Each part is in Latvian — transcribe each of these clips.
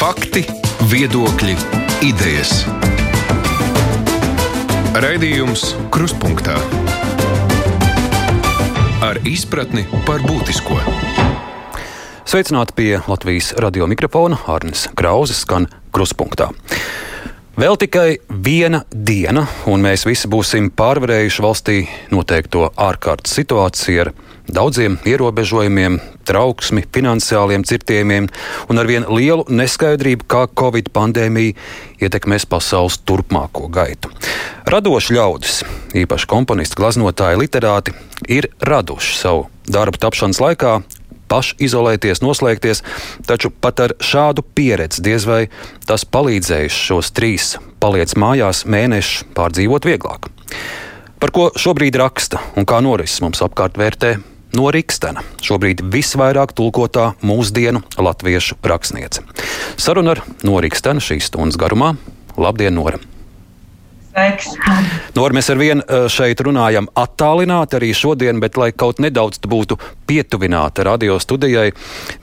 Fakti, viedokļi, idejas. Raidījums Krustpunktā ar izpratni par būtisko. Sveicināti pie Latvijas radio mikrofona Arnis Krauzes skan Krustpunktā. Vēl tikai viena diena, un mēs visi būsim pārvarējuši valstī noteikto ārkārtas situāciju ar daudziem ierobežojumiem, trauksmi, finansiāliem cirtiemiem un arvien lielu neskaidrību, kā Covid pandēmija ietekmēs pasaules turpmāko gaitu. Radoši ļaudis, īpaši komponisti, glaznotāji, literāti, ir raduši savu darbu tapšanas laikā pašizolēties, noslēgties, taču pat ar šādu pieredzi diez vai tas palīdzējis šos trīs paliec mājās mēnešus pārdzīvot vieglāk. Par ko šobrīd raksta un kā norises mums apkārt vērtē no Rīgstena, šobrīd visvairāk tulkotā mūsdienu latviešu rakstniece. Saruna ar Norīgstenu šīs stundas garumā. Labdien, Nora! Nor, mēs ar vienu eh, šeit runājam attālināti arī šodien, bet, lai kaut nedaudz būtu pietuvināta radio studijai,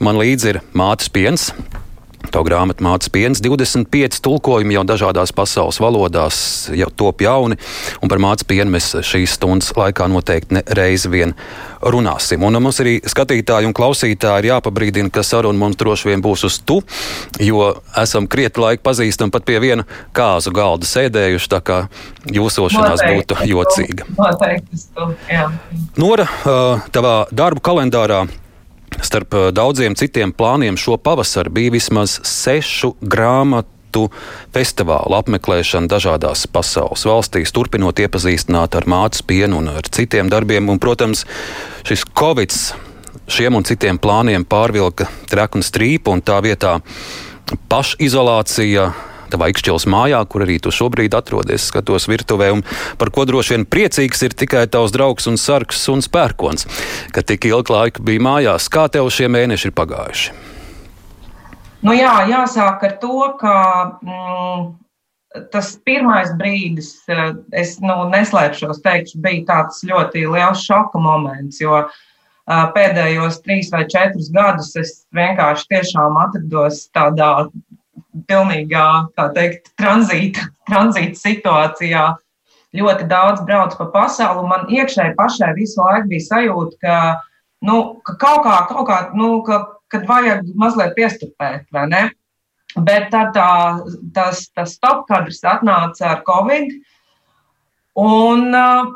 man līdzi ir mātes piens. To grāmatu mācīja piens, 25 tulkojumi jau dažādās pasaules valodās, jau top jauni. Un par mācību pienu mēs šīs stundas laikā noteikti reizi vien runāsim. Un mums arī skatītāji un klausītāji ir jāpabrīdina, ka saruna mums droši vien būs uz tu, jo esam krietni laika pazīstami pat pie viena kāzu galda sēdējuši, tā kā jūsošanās Noteikti. būtu jocīga. Noteikti, tu. Nora, tavā darbu kalendārā Starp eh, daudziem citiem plāniem šo pavasaru bija vismaz sešu grāmatu festivālu apmeklēšana dažādās pasaules valstīs, turpinot iepazīstināt ar mātes pienu un ar citiem darbiem. Un, protams, šis Covid šiem un citiem plāniem pārvilka treknu strīpu un tā vietā pašizolācija tavā ikšķils mājā, kur arī tu šobrīd atrodies, skatos virtuvē, un par ko droši vien priecīgs ir tikai tavs draugs un sargs un spērkons, ka tik ilgu laiku bija mājās. Kā tev šie mēneši ir pagājuši? Nu jā, jāsāk ar to, ka mm, tas pirmais brīdis, eh, es nu, neslēpšos, teikšu, bija tāds ļoti liels šoka moments, jo uh, pēdējos trīs vai četrus gadus es vienkārši tiešām atrados tādā pilnīgā, kā teikt, tranzīta, tranzīta situācijā. Ļoti daudz braucu pa pasauli, un man iekšēji pašai visu laiku bija sajūta, ka, nu, ka kaut kā, kaut kā nu, ka, kad vajag mazliet piestupēt, vai ne? Bet tad tā, tas, tas stop kadrs atnāca ar Covid. Un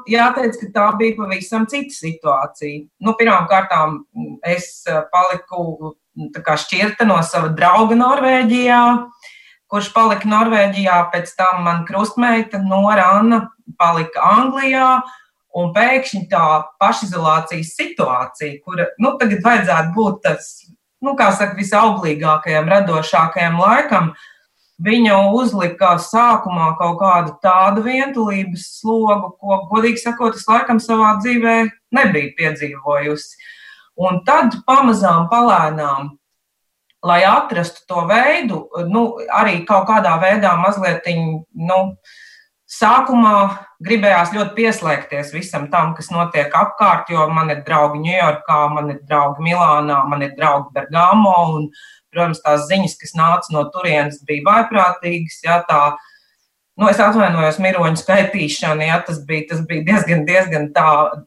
jāteic, ka tā bija pavisam cita situācija. Nu, Pirmkārt, es paliku šķirta no sava drauga Norvēģijā, kurš palika Norvēģijā. Pēc tam man krustmeita Nora Anna palika Anglijā. Un pēkšņi tā pašizolācijas situācija, kur nu, tagad vajadzētu būt tas, nu, kā saka, visauglīgākajam, radošākajam laikam, viņa uzlika sākumā kaut kādu tādu vientulības slogu, ko, godīgi sakot, es laikam savā dzīvē nebiju piedzīvojusi. Un tad pamazām, palēnām, lai atrastu to veidu, nu, arī kaut kādā veidā mazliet, nu, sākumā gribējās ļoti pieslēgties visam tam, kas notiek apkārt, jo man ir draugi Ņujorkā, man ir draugi Milānā, man ir draugi Bergamo, un, protams, tās ziņas, kas nāca no turienes, bija vaiprātīgas, jā, tā, Nu, es atvainojos, miroņu skaitīšana, ja, tas, bija, tas bija diezgan, diezgan tā,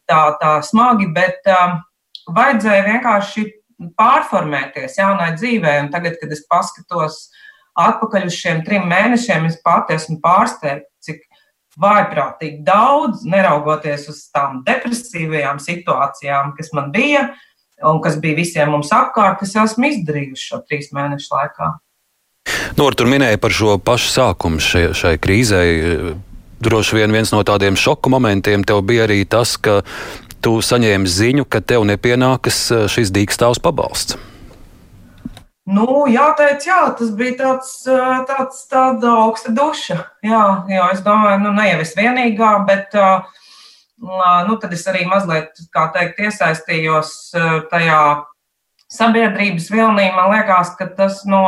tā, tā smagi, bet um, vajadzēja vienkārši pārformēties jaunai dzīvē. Un tagad, kad es paskatos atpakaļ uz šiem trim mēnešiem, es pati esmu pārsteigta, cik vaiprātīgi daudz, neraugoties uz tām depresīvajām situācijām, kas man bija un kas bija visiem mums apkārt, kas esmu izdarījuši šo trīs mēnešu laikā. Nor, tur minēja par šo pašu sākumu šai, šai krīzē. Droši vien viens no tādiem šoku momentiem tev bija arī tas, ka tu saņēmi ziņu, ka tev nepienākas eh, šis dīkstāvs pabalsts? Nu, jāteic, jā, tas bija tāds, eh, tāds tāda augsta duša. Jā, jā es domāju, nu, ne jau es vienīgā, bet uh, nu, tad es arī mazliet, kā teikt, iesaistījos tajā sabiedrības vilnī. Man liekas, ka tas no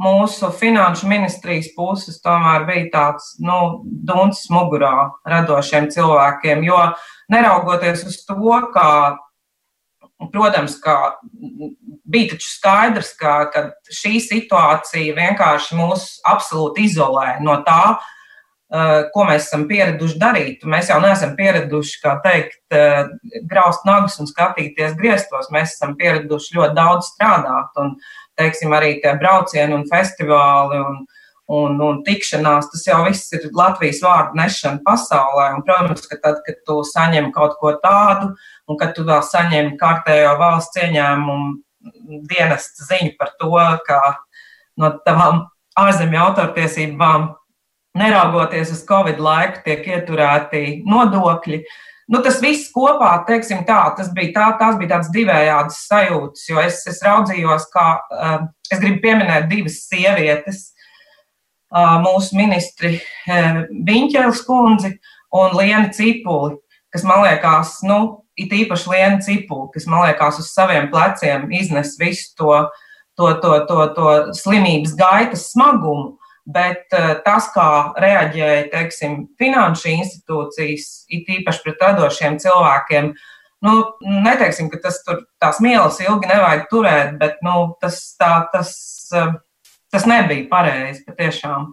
mūsu finanšu ministrijas puses tomēr bija tāds, nu, duncis mugurā radošiem cilvēkiem, jo neraugoties uz to, ka Protams, ka bija taču skaidrs, ka, ka šī situācija vienkārši mūs absolūti izolē no tā, ko mēs esam pieraduši darīt. Mēs jau neesam pieraduši, kā teikt, graust nagus un skatīties griestos. Mēs esam pieraduši ļoti daudz strādāt, un, teiksim, arī tie braucieni un festivāli un, un, un tikšanās, tas jau viss ir Latvijas vārdu nešana pasaulē. Un, protams, ka tad, kad tu saņem kaut ko tādu, un kad tu vēl saņem kārtējo valsts ieņēmumu dienestu ziņu par to, ka no tavām ārzemju autortiesībām neraugoties uz Covid laiku, tiek ieturēti nodokļi. Nu, tas viss kopā, teiksim tā, tas bija, tā, tās bija tādas divējādas sajūtas, jo es, es raudzījos, kā uh, es gribu pieminēt divas sievietes, uh, mūsu ministri uh, Viņķēlis kundzi un Lienu Cipuli, kas man liekas, nu, it īpaši Lienu Cipuli, kas man liekas uz saviem pleciem iznes visu to, to, to, to, to slimības gaitas smagumu bet eh, tas, kā reaģēja teiksim, finanšu institūcijas, it īpaši pret radošiem cilvēkiem, nu, neteiksim, ka tas tur tās mielas ilgi nevajag turēt, bet nu, tas, tā, tas, eh, tas nebija pareizi patiešām.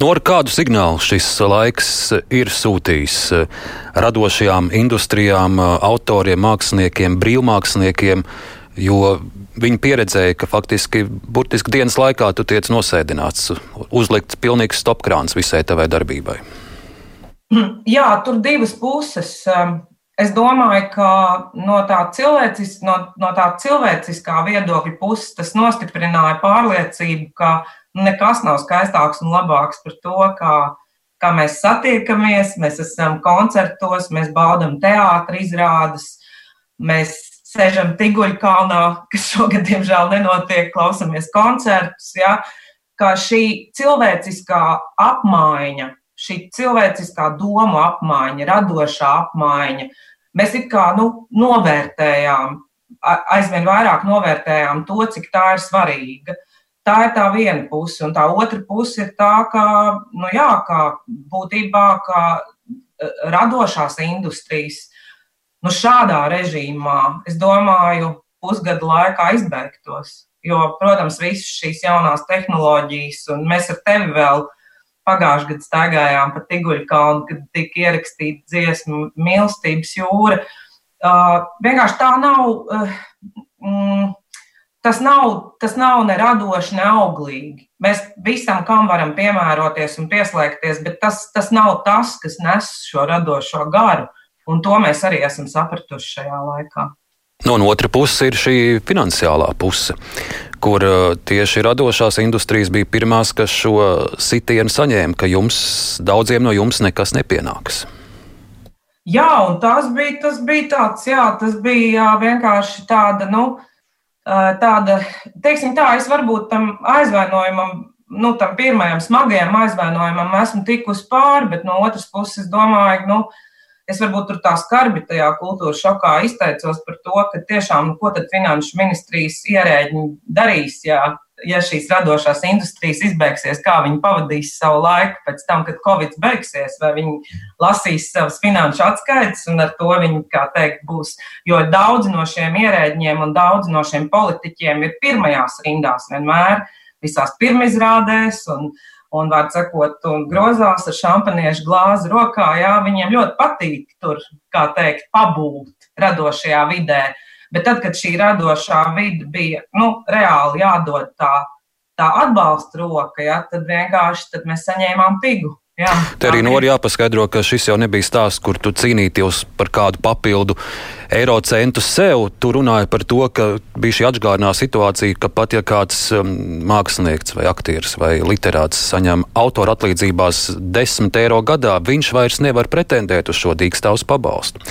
Nu, ar kādu signālu šis laiks ir sūtījis eh, radošajām industrijām, autoriem, māksliniekiem, brīvmāksliniekiem, jo Viņi pieredzēja, ka faktiski burtiski dienas laikā tu tiec nosēdināts, uzlikts pilnīgs stopkrāns visai tavai darbībai. Jā, tur divas puses. Es domāju, ka no tā, cilvēcis, no, no tā cilvēciskā viedokļa puses tas nostiprināja pārliecību, ka nekas nav skaistāks un labāks par to, kā, kā mēs satiekamies, mēs esam koncertos, mēs baudām teātris izrādes, mēs sēžam Tiguļkalnā, kas šogad, diemžēl, nenotiek, klausamies koncertus. Ja, kā šī cilvēciskā apmaiņa, šī cilvēciskā domu apmaiņa, radošā apmaiņa, mēs it kā nu, novērtējām, aizvien vairāk novērtējām to, cik tā ir svarīga. Tā ir tā viena puse, un tā otra puse ir tā, ka, nu jā, kā būtībā, kā radošās industrijas nu, šādā režīmā, es domāju, pusgadu laikā izbeigtos. Jo, protams, visas šīs jaunās tehnoloģijas, un mēs ar tevi vēl pagājušajā gadā staigājām pa Tiguļu kalnu, kad tika ierakstīta dziesma mīlestības jūra. Uh, vienkārši tā nav. Uh, mm, Tas nav, tas nav ne radoši, ne auglīgi. Mēs visam, kam varam piemēroties un pieslēgties, bet tas, tas nav tas, kas nes šo radošo garu. Uh, Un to mēs arī esam sapratuši šajā laikā. No nu, otras puses ir šī finansiālā puse, kur uh, tieši radošās industrijas bija pirmās, kas šo sitienu saņēma, ka jums, daudziem no jums nekas nepienāks. Jā, un tas bija, tas bija tāds, jā, tas bija jā, vienkārši tāda, nu, uh, tāda, teiksim tā, es varbūt tam aizvainojumam, nu, tam pirmajam smagajam aizvainojumam esmu tikus pāri, bet no otras puses domāju, nu, Es varbūt tur tā skarbi tajā kultūras šokā izteicos par to, ka tiešām, nu, ko tad finanšu ministrijas ierēģi darīs, ja, ja šīs radošās industrijas izbeigsies, kā viņi pavadīs savu laiku pēc tam, kad Covid beigsies, vai viņi lasīs savas finanšu atskaites un ar to viņi, kā teikt, būs. Jo daudzi no šiem ierēģiem un daudzi no šiem politiķiem ir pirmajās rindās vienmēr visās pirmizrādēs un, un, var sakot, grozās ar šampaniešu glāzi rokā. Jā, viņiem ļoti patīk tur, kā teikt, pabūt radošajā vidē. Bet tad, kad šī radošā vide bija nu, reāli jādod tā, tā atbalsta roka, jā, tad vienkārši tad mēs saņēmām pigu. Jā, Te arī Nori jāpaskaidro, ka šis jau nebija stāsts, kur tu cīnīties par kādu papildu eiro centu sev. Tu runāji par to, ka bija šī atgādnā situācija, ka pat ja kāds um, mākslinieks vai aktieris vai literāts saņem autora atlīdzībās 10 eiro gadā, viņš vairs nevar pretendēt uz šo dīkstāvus pabalstu.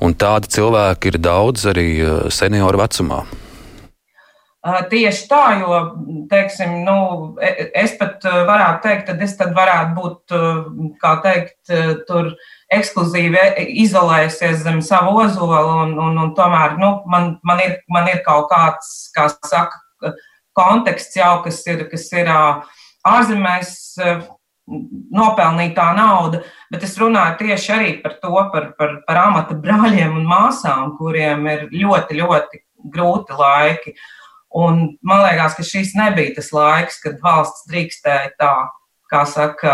Un tādi cilvēki ir daudz arī uh, senioru vecumā. Tieši tā, jo, teiksim, nu, e, es pat varētu teikt, ka es tad varētu būt, kā teikt, tur ekskluzīvi izolējusies zem savu ozolu, un, un, un tomēr, nu, man, man, ir, man ir kaut kāds, kā saka, konteksts jau, kas ir, kas ir ārzemēs. nopelnītā nauda, bet es runāju tieši arī par to, par, par, par amata brāļiem un māsām, kuriem ir ļoti, ļoti grūti laiki. Un man liekas, ka šis nebija tas laiks, kad valsts drīkstēja tā, kā saka,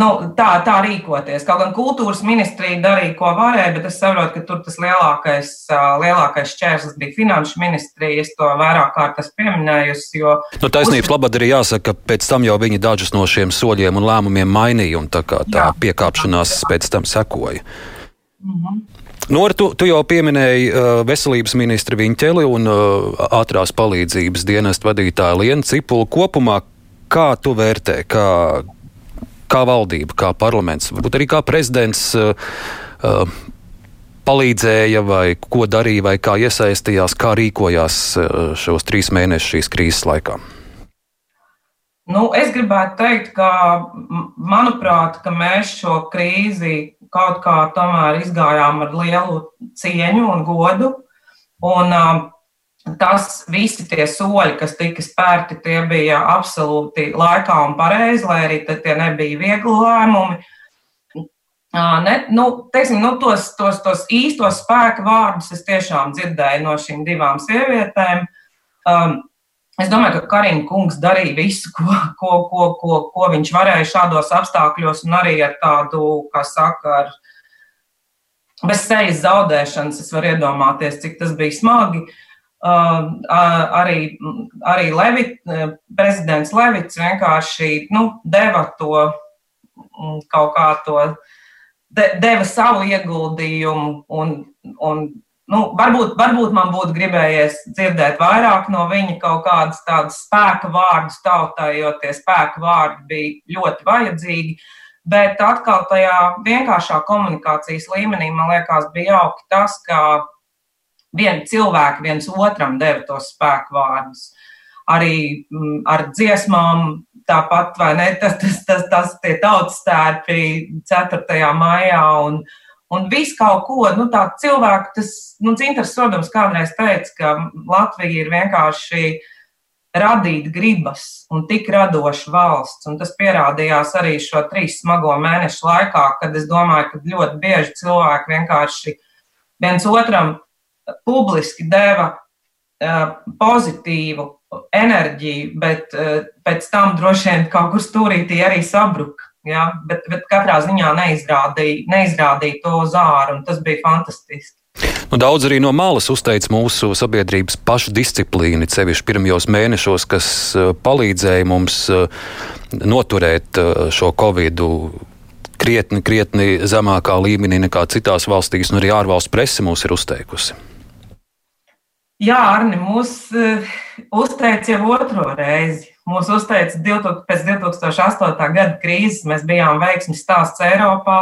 nu, tā, tā rīkoties. Kaut gan kultūras ministrija darīja, ko varēja, bet es saprotu, ka tur tas lielākais, lielākais šķērslis bija finanšu ministrija. Es to vairāk kārt esmu pieminējusi. Jo... Nu, taisnības uz... labad arī jāsaka, ka pēc tam jau viņi dažus no šiem soļiem un lēmumiem mainīja, un tā, tā piekāpšanās pēc tam sekoja. Mm -hmm. Nora, tu, tu jau pieminēji uh, veselības ministru Viņķeli un uh, ātrās palīdzības dienestu vadītāju Lienu Cipulu kopumā. Kā tu vērtē, kā, kā valdība, kā parlaments, varbūt arī kā prezidents uh, uh, palīdzēja, vai ko darīja, vai kā iesaistījās, kā rīkojās uh, šos trīs mēnešus šīs krīzes laikā? Nu, es gribētu teikt, ka, manuprāt, ka mēs šo krīzi kaut kā tomēr izgājām ar lielu cieņu un godu. Un, uh, tas visi tie soļi, kas tika spērti, tie bija absolūti laikā un pareizi, lai arī tie nebija viegli lēmumi. Ne, nu, teiksim, nu, tos, tos, tos īstos spēka vārdus es tiešām dzirdēju no šīm divām sievietēm. Um, es domāju, ka Karina kungs darīja visu, ko, ko, ko, ko, ko viņš varēja šādos apstākļos, un arī ar tādu, kā saka, ar bez sejas zaudēšanas. Es varu iedomāties, cik tas bija smagi. Uh, arī, arī Levit, prezidents Levits vienkārši nu, deva to kaut kā to, de, deva savu ieguldījumu. Un, un, nu, varbūt, varbūt man būtu gribējies dzirdēt vairāk no viņa kaut kādas tādas spēka vārdus tautai, jo tie spēka vārdi bija ļoti vajadzīgi. Bet atkal tajā vienkāršā komunikācijas līmenī man liekas, bija jauki tas, ka vien cilvēki viens otram deva tos spēku vārdus. Arī mm, ar dziesmām tāpat, vai ne? Tas, tas, tas, tas tie tautas stērpi 4. maijā un, un visu kaut ko, nu tā cilvēku, tas, nu, Cintars Sodams kādreiz teica, ka Latvija ir vienkārši radīt gribas un tik radoša valsts. Un tas pierādījās arī šo trīs smago mēnešu laikā, kad es domāju, ka ļoti bieži cilvēki vienkārši viens otram publiski deva pozitīvu enerģiju, bet pēc tam droši vien kaut kur stūrītī arī sabruka. Ja? Bet, bet katrā ziņā neizrādīja, neizrādīja to zāru, un tas bija fantastiski. Nu, daudz arī no malas uzteica mūsu sabiedrības pašdisciplīnu, sevišķi pirmajos mēnešos, kas palīdzēja mums noturēt šo covid krietni, krietni zemākā līmenī nekā citās valstīs, un arī ārvalstu presse mūs ir uzteikusi. Jā, Arni, mūs uh, uzteica jau otro reizi. Mūs uzteica 2000, pēc 2008. gada krīzes. Mēs bijām veiksmīgs stāsts Eiropā.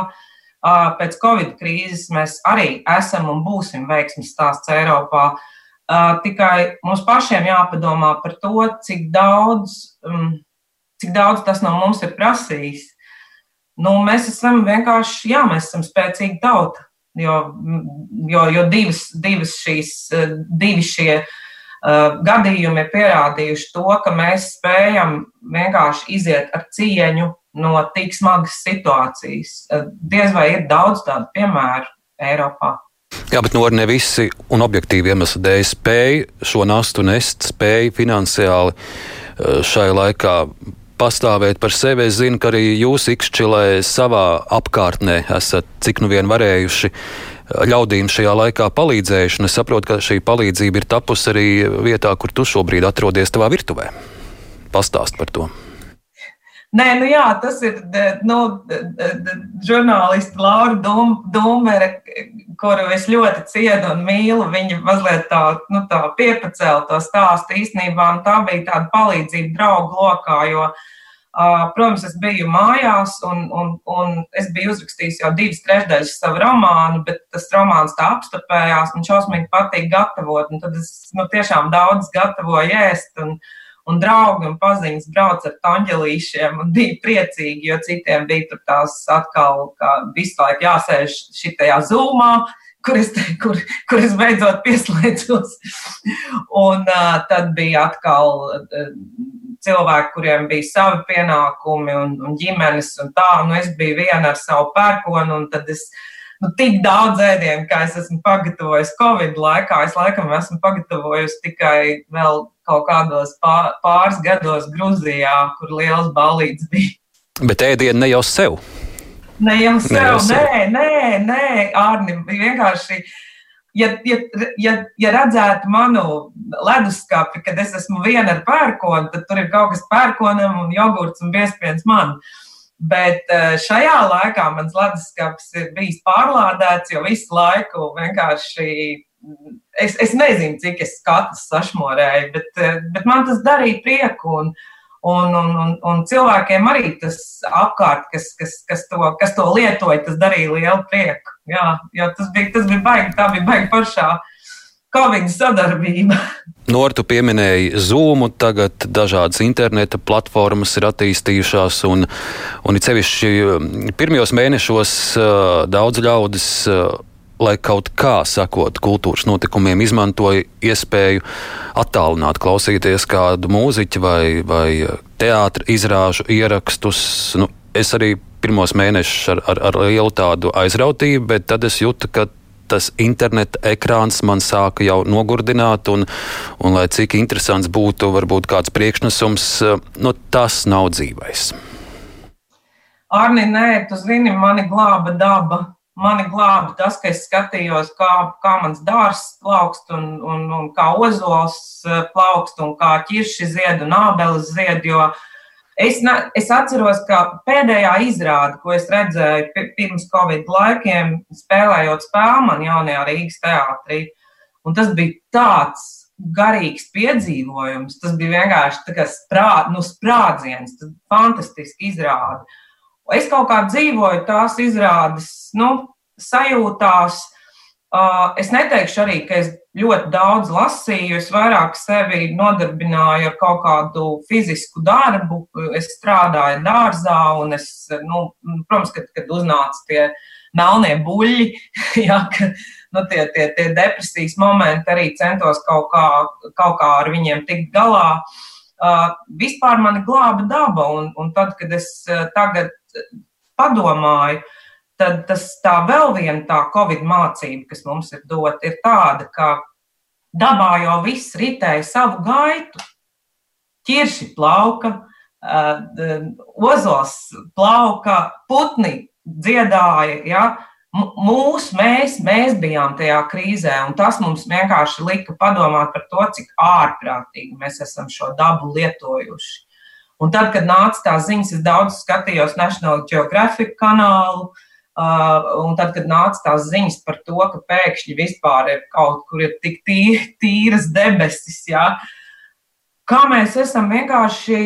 Uh, pēc Covid krīzes mēs arī esam un būsim veiksmīgs stāsts Eiropā. Uh, tikai mums pašiem jāpadomā par to, cik daudz, um, cik daudz tas no mums ir prasījis. Nu, mēs esam vienkārši, jā, mēs esam spēcīga tauta. Jo, jo, jo divas, divas šīs, divi šie uh, gadījumi ir pierādījuši to, ka mēs spējam vienkārši iziet ar cieņu no tik smagas situācijas. Uh, diez vai ir daudz tādu piemēru Eiropā. Jā, bet nu, ne visi un objektīvi iemesli dēļ spēja šo nastu nest, spēja finansiāli šai laikā pastāvēt par sevi. Es zinu, ka arī jūs Ikšķilē savā apkārtnē esat cik nu vien varējuši ļaudīm šajā laikā palīdzējuši. Es saprotu, ka šī palīdzība ir tapusi arī vietā, kur tu šobrīd atrodies tavā virtuvē. Pastāst par to. Nē, nu jā, tas ir nu, žurnālists Laura Dūmere, kuru es ļoti ciedu un mīlu. Viņa mazliet tā, nu, tā piepacēla to stāstu īstenībā, un tā bija tāda palīdzība draugu lokā, jo, uh, protams, es biju mājās, un, un, un es biju uzrakstījis jau divas trešdaļas savu romānu, bet tas romāns tā apstapējās, man šausmīgi patīk gatavot, un tad es nu, tiešām daudz gatavoju ēst. Un, un draugi un paziņas brauc ar tanģelīšiem un bija priecīgi, jo citiem bija tur tās atkal, kā visu laiku jāsēž šitajā zūmā, kur es, kur, kur es beidzot pieslēdzos. Un uh, tad bija atkal uh, cilvēki, kuriem bija savi pienākumi un, un ģimenes un tā. Nu, es biju viena ar savu pērkonu, un tad es nu, tik daudz ēdienu, kā es esmu pagatavojis Covid laikā. Es laikam esmu pagatavojusi tikai vēl kaut kādos pāris gados Grūzijā, kur liels balīts bija. Bet ēdienu ne jau sev. Ne jau sev, ne, jau sev. nē, nē, nē, Arni, vienkārši ja, ja, ja, ja redzētu manu leduskapi, kad es esmu viena ar pērkonu, tad tur ir kaut kas pērkonam un jogurts un piespiedu man. Bet eh, šajā laikā mans leduskapis ir bijis pārlādēts, jo visu laiku vienkārši es, es nezinu, cik es katrs sašmorēju, bet, eh, bet man tas darīja prieku. Un, Un, un, un, un cilvēkiem arī tas apkārt, kas, kas, kas, to, kas to lietoja, tas darīja lielu prieku. Jā, jo tas bija, tas bija baigi, tā bija baigi pašā. Covid sadarbība. Nortu pieminēja Zoom, tagad dažādas interneta platformas ir attīstījušās, un, un it sevišķi um, pirmajos mēnešos uh, daudz ļaudis uh, lai kaut kā sakot kultūras notikumiem, izmantoja iespēju attālināt, klausīties kādu mūziķu vai, vai teātra izrāžu ierakstus. Nu, es arī pirmos mēnešus ar, ar, ar lielu tādu aizrautību, bet tad es jūtu, ka tas interneta ekrāns man sāka jau nogurdināt, un, un lai cik interesants būtu varbūt kāds priekšnesums, nu, tas nav dzīvais. Arni, nē, tu zini, mani glāba daba mani glāba tas, ka es skatījos, kā, kā mans dārsts plaukst, un, un, un kā ozols eh, plaukst, un kā ķirši zied un ābeles zied. Jo es, ne, es atceros, ka pēdējā izrāde, ko es redzēju pirms Covid laikiem, spēlējot spēli man jaunajā Rīgas teātrī, un tas bija tāds garīgs piedzīvojums. Tas bija vienkārši sprā, nu, sprādziens, fantastiski izrādi. Es kaut kā dzīvoju tās izrādes nu, sajūtās. Es neteikšu arī, ka es ļoti daudz lasīju, es vairāk sevi nodarbināju ar kaut kādu fizisku darbu. Es strādāju dārzā, un es, nu, protams, kad, kad uznāca tie melnie buļļi, ja, ka, nu, tie, tie, tie depresijas momenti, arī centos kaut kā, kaut kā ar viņiem tikt galā. Uh, vispār mani glāba daba, un, un tad, kad es uh, tagad padomāju, tad tas tā vēl viena tā Covid mācība, kas mums ir dota, ir tāda, ka dabā jau viss ritēja savu gaitu. Ķirši plauka, ozols plauka, putni dziedāja, ja? mūs, mēs, mēs bijām tajā krīzē, un tas mums vienkārši lika padomāt par to, cik ārprātīgi mēs esam šo dabu lietojuši. Un tad, kad nāca tās ziņas, es daudz skatījos National Geographic kanālu. Uh, un tad, kad nāca tās ziņas par to, ka pēkšņi vispār ir kaut kur ir tik tī, tīras debesis, jā, kā mēs esam vienkārši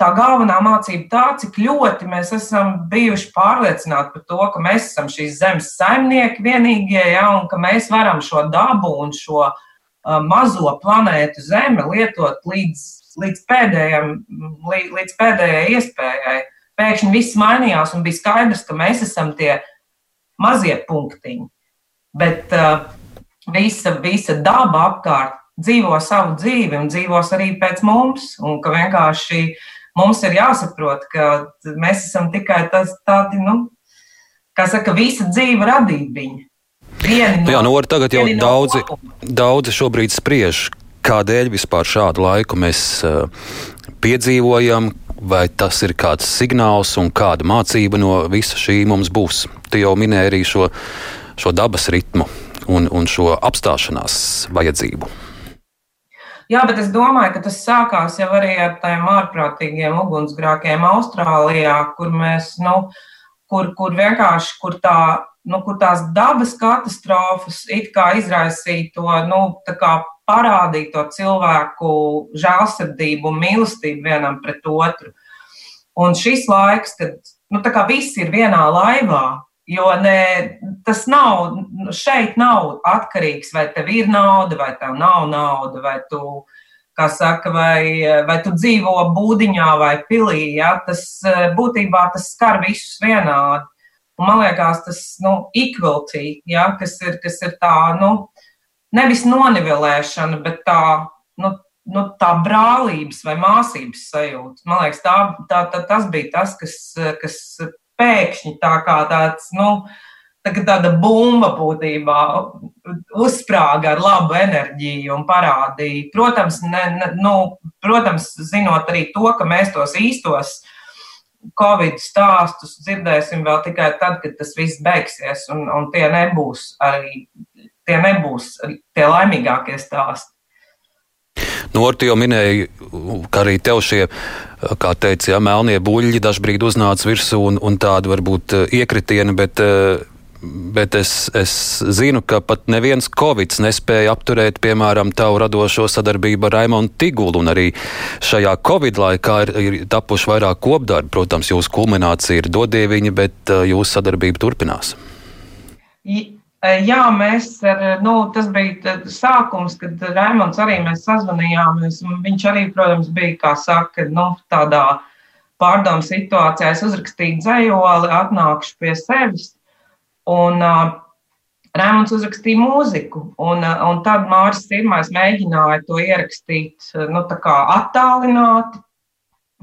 tā galvenā mācība tā, cik ļoti mēs esam bijuši pārliecināti par to, ka mēs esam šīs zemes saimnieki vienīgie, jā, un ka mēs varam šo dabu un šo uh, mazo planētu Zemi lietot līdz līdz, pēdējam, līdz pēdējai iespējai. Pēkšņi viss mainījās un bija skaidrs, ka mēs esam tie mazie punktiņi. Bet uh, visa, visa daba apkārt dzīvo savu dzīvi un dzīvos arī pēc mums. Un ka vienkārši mums ir jāsaprot, ka mēs esam tikai tas, tādi, nu, kā saka, visa dzīva radībiņa. No, Jā, nu, tagad jau daudzi, daudzi šobrīd spriež, kādēļ vispār šādu laiku mēs uh, piedzīvojam, vai tas ir kāds signāls un kāda mācība no visa šī mums būs. Tu jau minēji arī šo, šo dabas ritmu un, un šo apstāšanās vajadzību. Jā, bet es domāju, ka tas sākās jau arī ar tādiem ārprātīgiem ugunsgrākiem Austrālijā, kur mēs, nu, kur, kur vienkārši, kur tā nu, kur tās dabas katastrofas it kā izraisīja to, nu, tā kā parādīja to cilvēku žēlsirdību un mīlestību vienam pret otru. Un šis laiks, kad nu, viss ir vienā laivā, jo ne, tas nav, šeit nav atkarīgs, vai tev ir nauda, vai tev nav nauda, vai tu, saka, vai, vai tu dzīvo būdiņā vai pilī. Ja? Tas būtībā tas skar visus vienādi. Un man liekas, tas nu, equality, ja, kas, ir, kas ir tā, nu, nevis nonivelēšana, bet tā, nu, nu, tā brālības vai māsības sajūta. Man liekas, tā, tā, tā, tas bija tas, kas, kas pēkšņi tā kā tāds, nu, tā tāda bumba būtībā uzsprāga ar labu enerģiju un parādīja. Protams, ne, ne, nu, protams, zinot arī to, ka mēs tos īstos Covid stāstus dzirdēsim vēl tikai tad, kad tas viss beigsies, un, un tie nebūs arī tie nebūs tie laimīgākie stāsti. Nu, Orti jau minēja, ka arī tev šie, kā teica, ja, melnie buļļi dažbrīd uznāca virsū un, un tādi varbūt eh, iekritieni, bet, eh, bet es, es zinu, ka pat neviens Covid nespēja apturēt, piemēram, tavu radošo sadarbību ar Raimonu Tigulu, un arī šajā Covid laikā ir, ir tapuši vairāk kopdarbi. Protams, jūsu kulminācija ir dodieviņa, bet eh, jūsu sadarbība turpinās. Jā, mēs ar, nu, tas bija sākums, kad Raimons arī mēs sazvanījāmies. Viņš arī, protams, bija, kā saka, nu, tādā pārdomu situācijā. Es uzrakstīju dzējoli, atnākšu pie sevis. Un uh, Raimons uzrakstīja mūziku. Un, uh, un tad Māris Sirmais mēģināja to ierakstīt, nu, tā kā attālināti.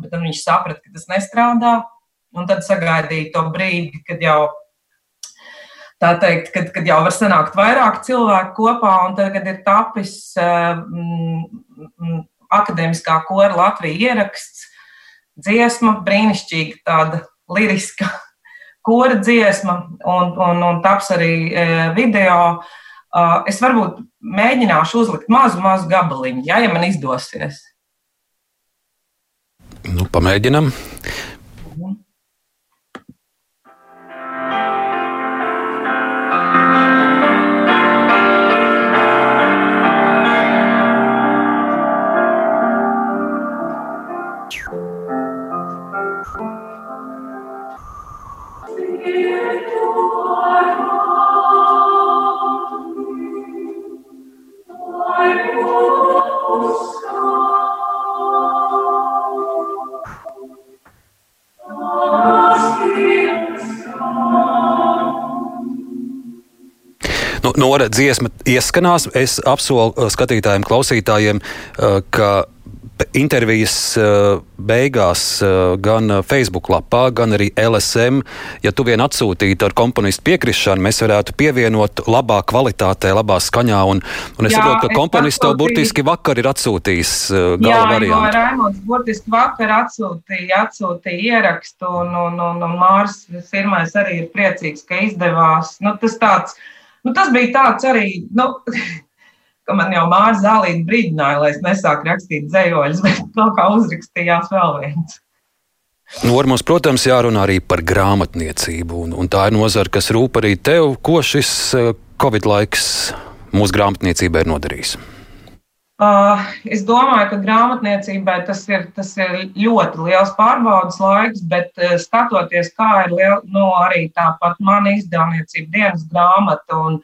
Bet tad viņš saprata, ka tas nestrādā. Un tad sagaidīja to brīdi, kad jau tā teikt, kad, kad jau var sanākt vairāk cilvēku kopā, un tagad ir tapis mm, akadēmiskā kora Latvijas ieraksts, dziesma, brīnišķīga tāda liriska kora dziesma, un, un, un taps arī video. Es varbūt mēģināšu uzlikt mazu, mazu gabaliņu, ja, ja man izdosies. Nu, pamēģinam. Nora dziesma ieskanās. Es apsolu uh, skatītājiem, klausītājiem, uh, ka intervijas uh, beigās gan Facebook lapā, gan arī LSM, ja tu vien atsūtītu ar komponistu piekrišanu, mēs varētu pievienot labā kvalitātē, labā skaņā. Un, un es saprotu, ka komponists tev burtiski vakar ir atsūtījis gala variantu. Jā, Raimons burtiski vakar atsūtīja, atsūtīja ierakstu, un, un, un, un Mārs Sirmais arī ir priecīgs, ka izdevās. Nu, tas tāds, uh, Nu, tas bija tāds arī, nu, ka man jau mārs zālīti brīdināja, lai es nesāku rakstīt dzējoļus, bet kaut kā uzrakstījās vēl viens. Nu, mums, protams, jārunā arī par grāmatniecību, un, un tā ir nozara, kas rūp arī tev, ko šis eh, Covid laiks mūsu grāmatniecībai ir nodarījis. Uh, es domāju, ka grāmatniecībai tas ir, tas ir ļoti liels pārbaudas laiks, bet uh, skatoties, kā ir liela, nu, arī tāpat mana izdevniecība, dienas grāmata un,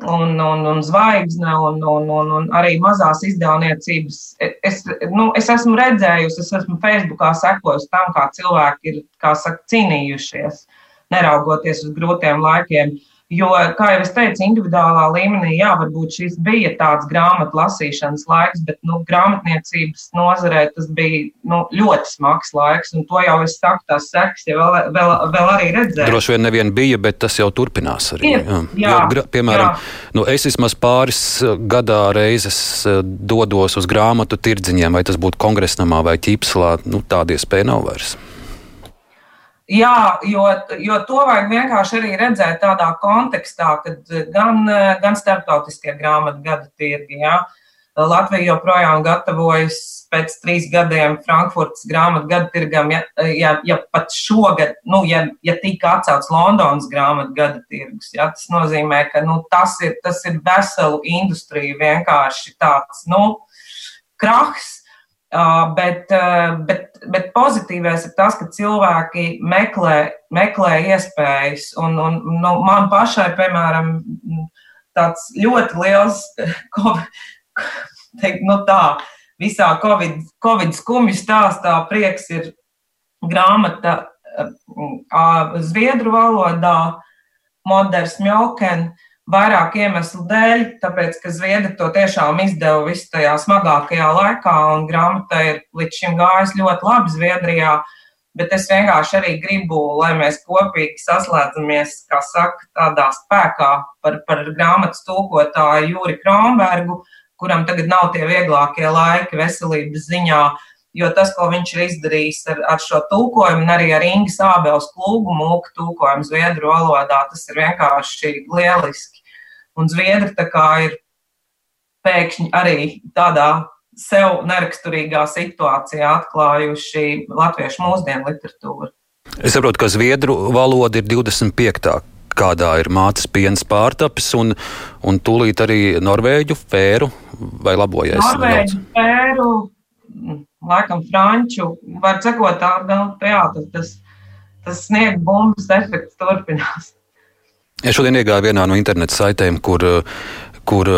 un, un, un zvaigzne un, un, un, un arī mazās izdevniecības. Es, nu, es esmu redzējusi, es esmu Facebookā sekojusi tam, kā cilvēki ir kā saka, cīnījušies, neraugoties uz grūtiem laikiem. Uh, Jo, kā jau es teicu, individuālā līmenī, jā, varbūt šis bija tāds grāmatu lasīšanas laiks, bet nu, grāmatniecības nozarē tas bija nu, ļoti smags laiks. Un to jau es saku, tās sekas jau vēl, vēl, vēl arī redzēju. Droši vien nevien bija, bet tas jau turpinās arī. Jā. Jā, jo, piemēram, jā. Nu, es vismaz pāris uh, gadā reizes uh, dodos uz grāmatu tirdziņiem, vai tas būtu kongresnamā vai ķipslā, nu, tāda iespēja nav vairs. Jā, jo, jo to vajag vienkārši arī redzēt tādā kontekstā, kad gan, gan starptautiskie grāmatu gada tirgi, jā, Latvija joprojām gatavojas pēc trīs gadiem Frankfurtas grāmatu gada tirgam, ja, ja, ja pat šogad, nu, ja, ja tika atcelts Londonas grāmatu gada tirgus, ja, tas nozīmē, ka nu, tas, ir, tas ir veselu industriju vienkārši tāds, nu, krahs, Uh, bet, uh, bet, bet pozitīvais ir tas, ka cilvēki meklē, meklē iespējas. Un, un, nu, man pašai, piemēram, tāds ļoti liels, teikt, nu tā, visā Covid, COVID skumju stāstā prieks ir grāmata zviedru valodā, Moders Mjoken vairāk iemeslu dēļ, tāpēc, ka Zviedri to tiešām izdeva visu tajā smagākajā laikā, un grāmata ir līdz šim gājusi ļoti labi Zviedrijā. Bet es vienkārši arī gribu, lai mēs kopīgi saslēdzamies, kā saka, tādā spēkā par, par grāmatas tulkotāju Jūri Kronbergu, kuram tagad nav tie vieglākie laiki veselības ziņā, jo tas, ko viņš ir izdarījis ar, ar šo tulkojumu, un arī ar Ingas Ābels klubu mūku tulkojumu zviedru valodā, tas ir vienkārši lieliski. Un zviedri tā kā ir pēkšņi arī tādā sev neraksturīgā situācijā atklājuši latviešu mūsdienu literatūru. Es saprotu, ka zviedru valoda ir 25. kādā ir mātes piens pārtapis, un, un tūlīt arī norvēģu fēru vai labojies. Norvēģu fēru, laikam franču, var sakot tā, nu, jā, tas, tas, sniega bumbas efekts turpinās. Es šodien iegāju vienā no interneta saitēm, kur, kur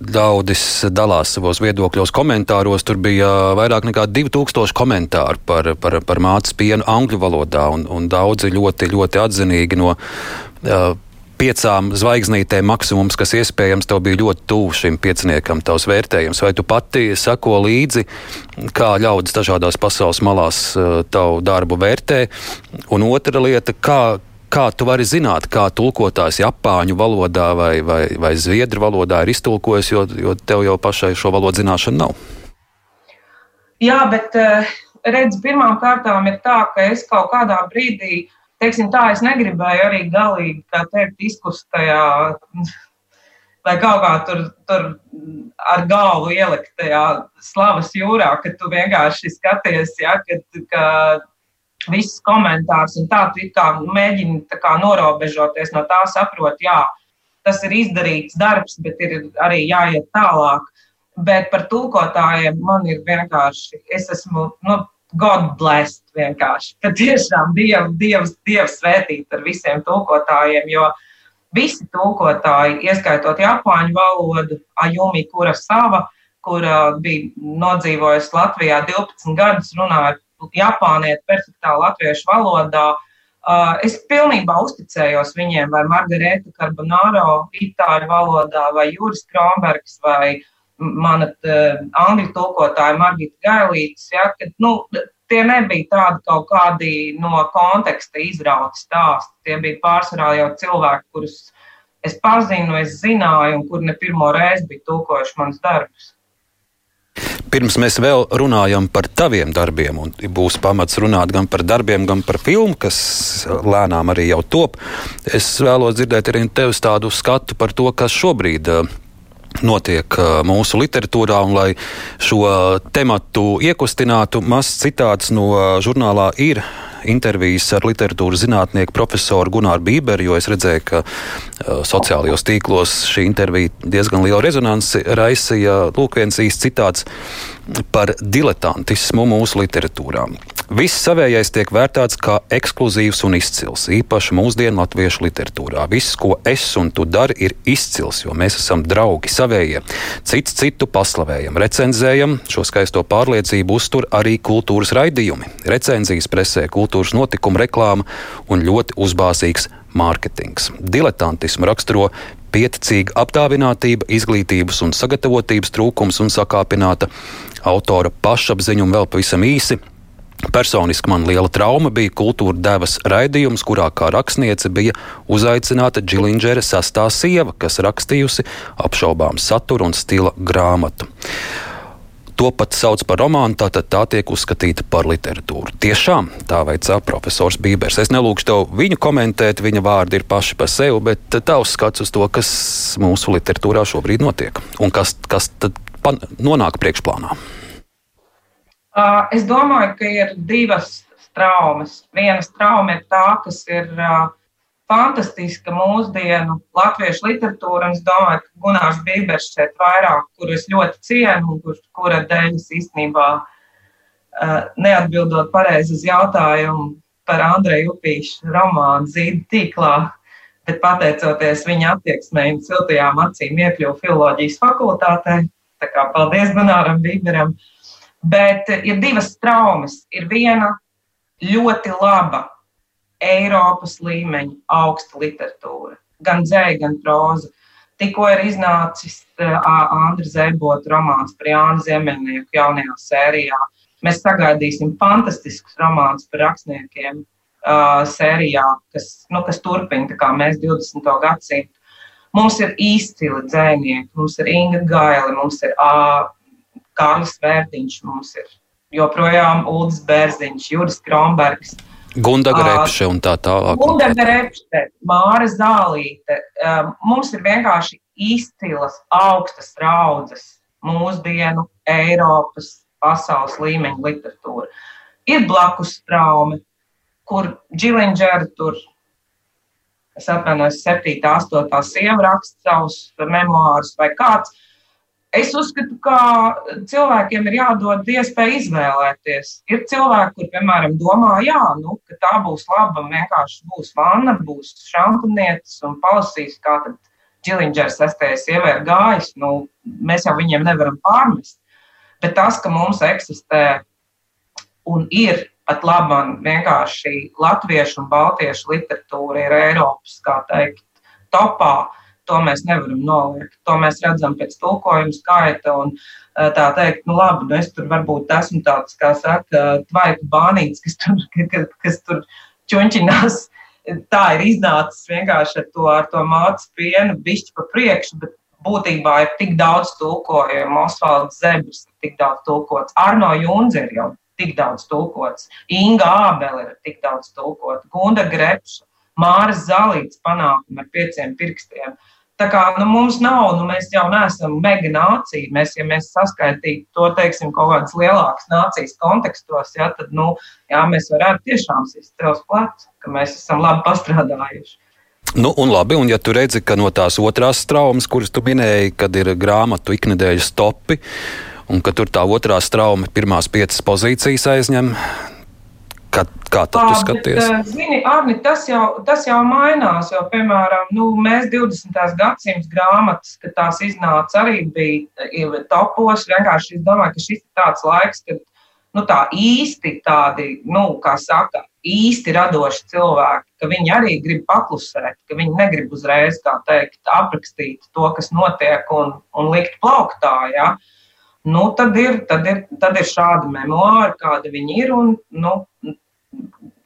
Daudis dalās savos viedokļos, komentāros. Tur bija vairāk nekā 2000 komentāru par, par, par mātes pienu angļu valodā, un, un daudzi ļoti, ļoti atzinīgi no uh, piecām zvaigznītēm maksimums, kas iespējams tev bija ļoti tuvu šim pieciniekam, tavs vērtējums. Vai tu pati sako līdzi, kā ļaudis dažādās pasaules malās tavu darbu vērtē? Un otra lieta, kā, Kā tu vari zināt, kā tulkotājs Japāņu valodā vai, vai, vai Zviedru valodā ir iztulkojis, jo, jo tev jau pašai šo valodu zināšana nav? Jā, bet eh, redz, pirmām kārtām ir tā, ka es kaut kādā brīdī, teiksim tā, es negribēju arī galīgi, kā teikt, izkust tajā vai kaut kā tur, tur ar galvu ielikt tajā slavas jūrā, ka tu vienkārši skaties, ja, ka, ka visus komentārus, un tā tu kā mēģini tā kā norobežoties no tā, saprot, jā, tas ir izdarīts darbs, bet ir arī jāiet tālāk. Bet par tulkotājiem man ir vienkārši, es esmu, nu, God blessed vienkārši. Ka tiešām Dievs, Dievs, Dievs svētīt ar visiem tulkotājiem, jo visi tulkotāji, ieskaitot Japāņu valodu, Ajumi Kurasava, kur bija nodzīvojusi Latvijā 12 gadus, runājot japānieti perfektā latviešu valodā. Uh, es pilnībā uzticējos viņiem, vai Margarita Carbonaro, itāļu valodā, vai Juris Kronbergs, vai mana uh, angļu tulkotāja Margita Gailītis. Ja, kad, nu, tie nebija tādi kaut kādi no konteksta izrauti stāsti. Tie bija pārsvarā jau cilvēki, kurus es pazinu, es zināju, un kur ne pirmo reizi bija tulkojuši manus darbus. Pirms mēs vēl runājam par taviem darbiem, un būs pamats runāt gan par darbiem, gan par filmu, kas lēnām arī jau top, es vēlos dzirdēt arī tevis tādu skatu par to, kas šobrīd uh, notiek uh, mūsu literatūrā, un lai šo tematu iekustinātu, mazs citāts no uh, žurnālā ir intervijas ar literatūras zinātnieku profesoru Gunāru Bīberu, jo es redzēju, ka uh, sociālajos tīklos šī intervija diezgan lielu rezonanci raisīja. Lūk, viens īsts citāts par diletantismu mūsu literatūrā. Viss savējais tiek vērtēts kā ekskluzīvs un izcils, īpaši mūsdienu latviešu literatūrā. Viss, ko es un tu dari, ir izcils, jo mēs esam draugi savējie. Cits citu paslavējam, recenzējam, šo skaisto pārliecību uztur arī kultūras raidījumi, recenzijas presē, kultūras notikumu reklāma un ļoti uzbāzīgs mārketings. Diletantismu raksturo pieticīga apdāvinātība, izglītības un sagatavotības trūkums un sakāpināta autora pašapziņa un vēl pavisam īsi Personiski man liela trauma bija kultūra devas raidījums, kurā kā rakstniece bija uzaicināta Džilingera sastā sieva, kas rakstījusi apšaubām satura un stila grāmatu. To pat sauc par romānu, tātad tā tiek uzskatīta par literatūru. Tiešām tā veicā profesors Bībers. Es nelūgšu tev viņu komentēt, viņa vārdi ir paši par sevi, bet tavs skats uz to, kas mūsu literatūrā šobrīd notiek un kas, kas tad nonāk priekšplānā. Es domāju, ka ir divas traumas. Viena trauma ir tā, kas ir fantastiska mūsdienu latviešu literatūra, es domāju, ka Gunārs Bībers šeit vairāk, kuru es ļoti cienu, un kur, kura dēļ es īstenībā neatbildot pareizi uz jautājumu par Andreju Upīšu romānu Zīdu tīklā, bet pateicoties viņa attieksmei un siltajām acīm iekļuvu filoloģijas fakultātē. Tā kā paldies Gunāram Bīberam! Uh, Bet ir divas traumas. Ir viena ļoti laba Eiropas līmeņa augsta literatūra, gan dzēja, gan proza. tikko ir iznācis Andra Zēbota romāns par Jānu Ziemeļnieku jaunajā sērijā. Mēs sagaidīsim fantastiskus romānus par rakstniekiem uh, sērijā, kas, nu, kas turpina, kā mēs 20. gadsimtu. Mums ir izcili dzēnieki, mums ir Inga Gaila, mums ir uh, Kārlis Vērtiņš, mums ir joprojām Ulris Bērziņš, Juris Kronbergs. Gundaga repše un tā tālāk. Gundaga repše, Māra Zālīte. Mums ir vienkārši izcilas, augstas raudzes mūsdienu, Eiropas, pasaules līmeņa literatūra. Ir blakus traume, kur Džilingera tur, es atvainojos, 7, 8 sieva raksta savus memoārus vai kāds. Es uzskatu, ka cilvēkiem ir jādod iespēja izvēlēties. Ir cilvēki, kur, piemēram, domā, jā, nu, ka tā būs laba, vienkārši būs vanna, būs šampanietis un palasīs, kā tad Džilingers sestajai sievai ir gājis. Nu, mēs jau viņiem nevaram pārmest. Bet tas, ka mums eksistē un ir pat labam vienkārši latviešu un baltiešu literatūra ir Eiropas, kā teikt, topā. To mēs nevaram noliegt. To mēs redzam pēc tulkojuma skaita. Un, eh, tā teikt, nu labi, nu es tur varbūt esmu tāds, kā saka, tvaiku bānīts, kas tur, kas, kas tur čunčinās. Tā ir iznācis vienkārši ar to, ar to mācu pienu, bišķi pa priekšu, bet būtībā ir tik daudz tulkojumu. Osvalds Zebrs ir tik daudz tulkots, Arno Junz ir jau tik daudz tulkots. Inga Ābele ir tik daudz tulkota, Gunda Grepša, Māras Zalīts panākumi ar pieciem pirkstiem. Tā kā nu, mums nav, nu, mēs jau neesam mega nācija. Mēs, ja mēs saskaitītu to, teiksim, kaut kādas lielākas nācijas kontekstos, ja, tad, nu, jā, mēs varētu tiešām uz pleca, ka mēs esam labi pastrādājuši. Nu, un labi, un ja tu redzi, ka no tās otrās traumas, kuras tu minēji, kad ir grāmatu iknedēļas topi, un ka tur tā otrā strauma pirmās piecas pozīcijas aizņem. Kā, kā tad tu skaties? Bet, zini, Arni, tas jau, tas jau mainās, jo, piemēram, nu, mēs 20. gadsimta grāmatas, kad tās iznāca, arī bija topos. Vienkārši es domāju, ka šis ir tāds laiks, kad nu, tā īsti tādi, nu, kā saka, īsti radoši cilvēki, ka viņi arī grib paklusēt, ka viņi negrib uzreiz, kā teikt, aprakstīt to, kas notiek un, un likt plauktā. Ja? Uh, nu, tad, ir, tad, ir, tad ir šādi memoāri, kādi viņi ir. Un, nu,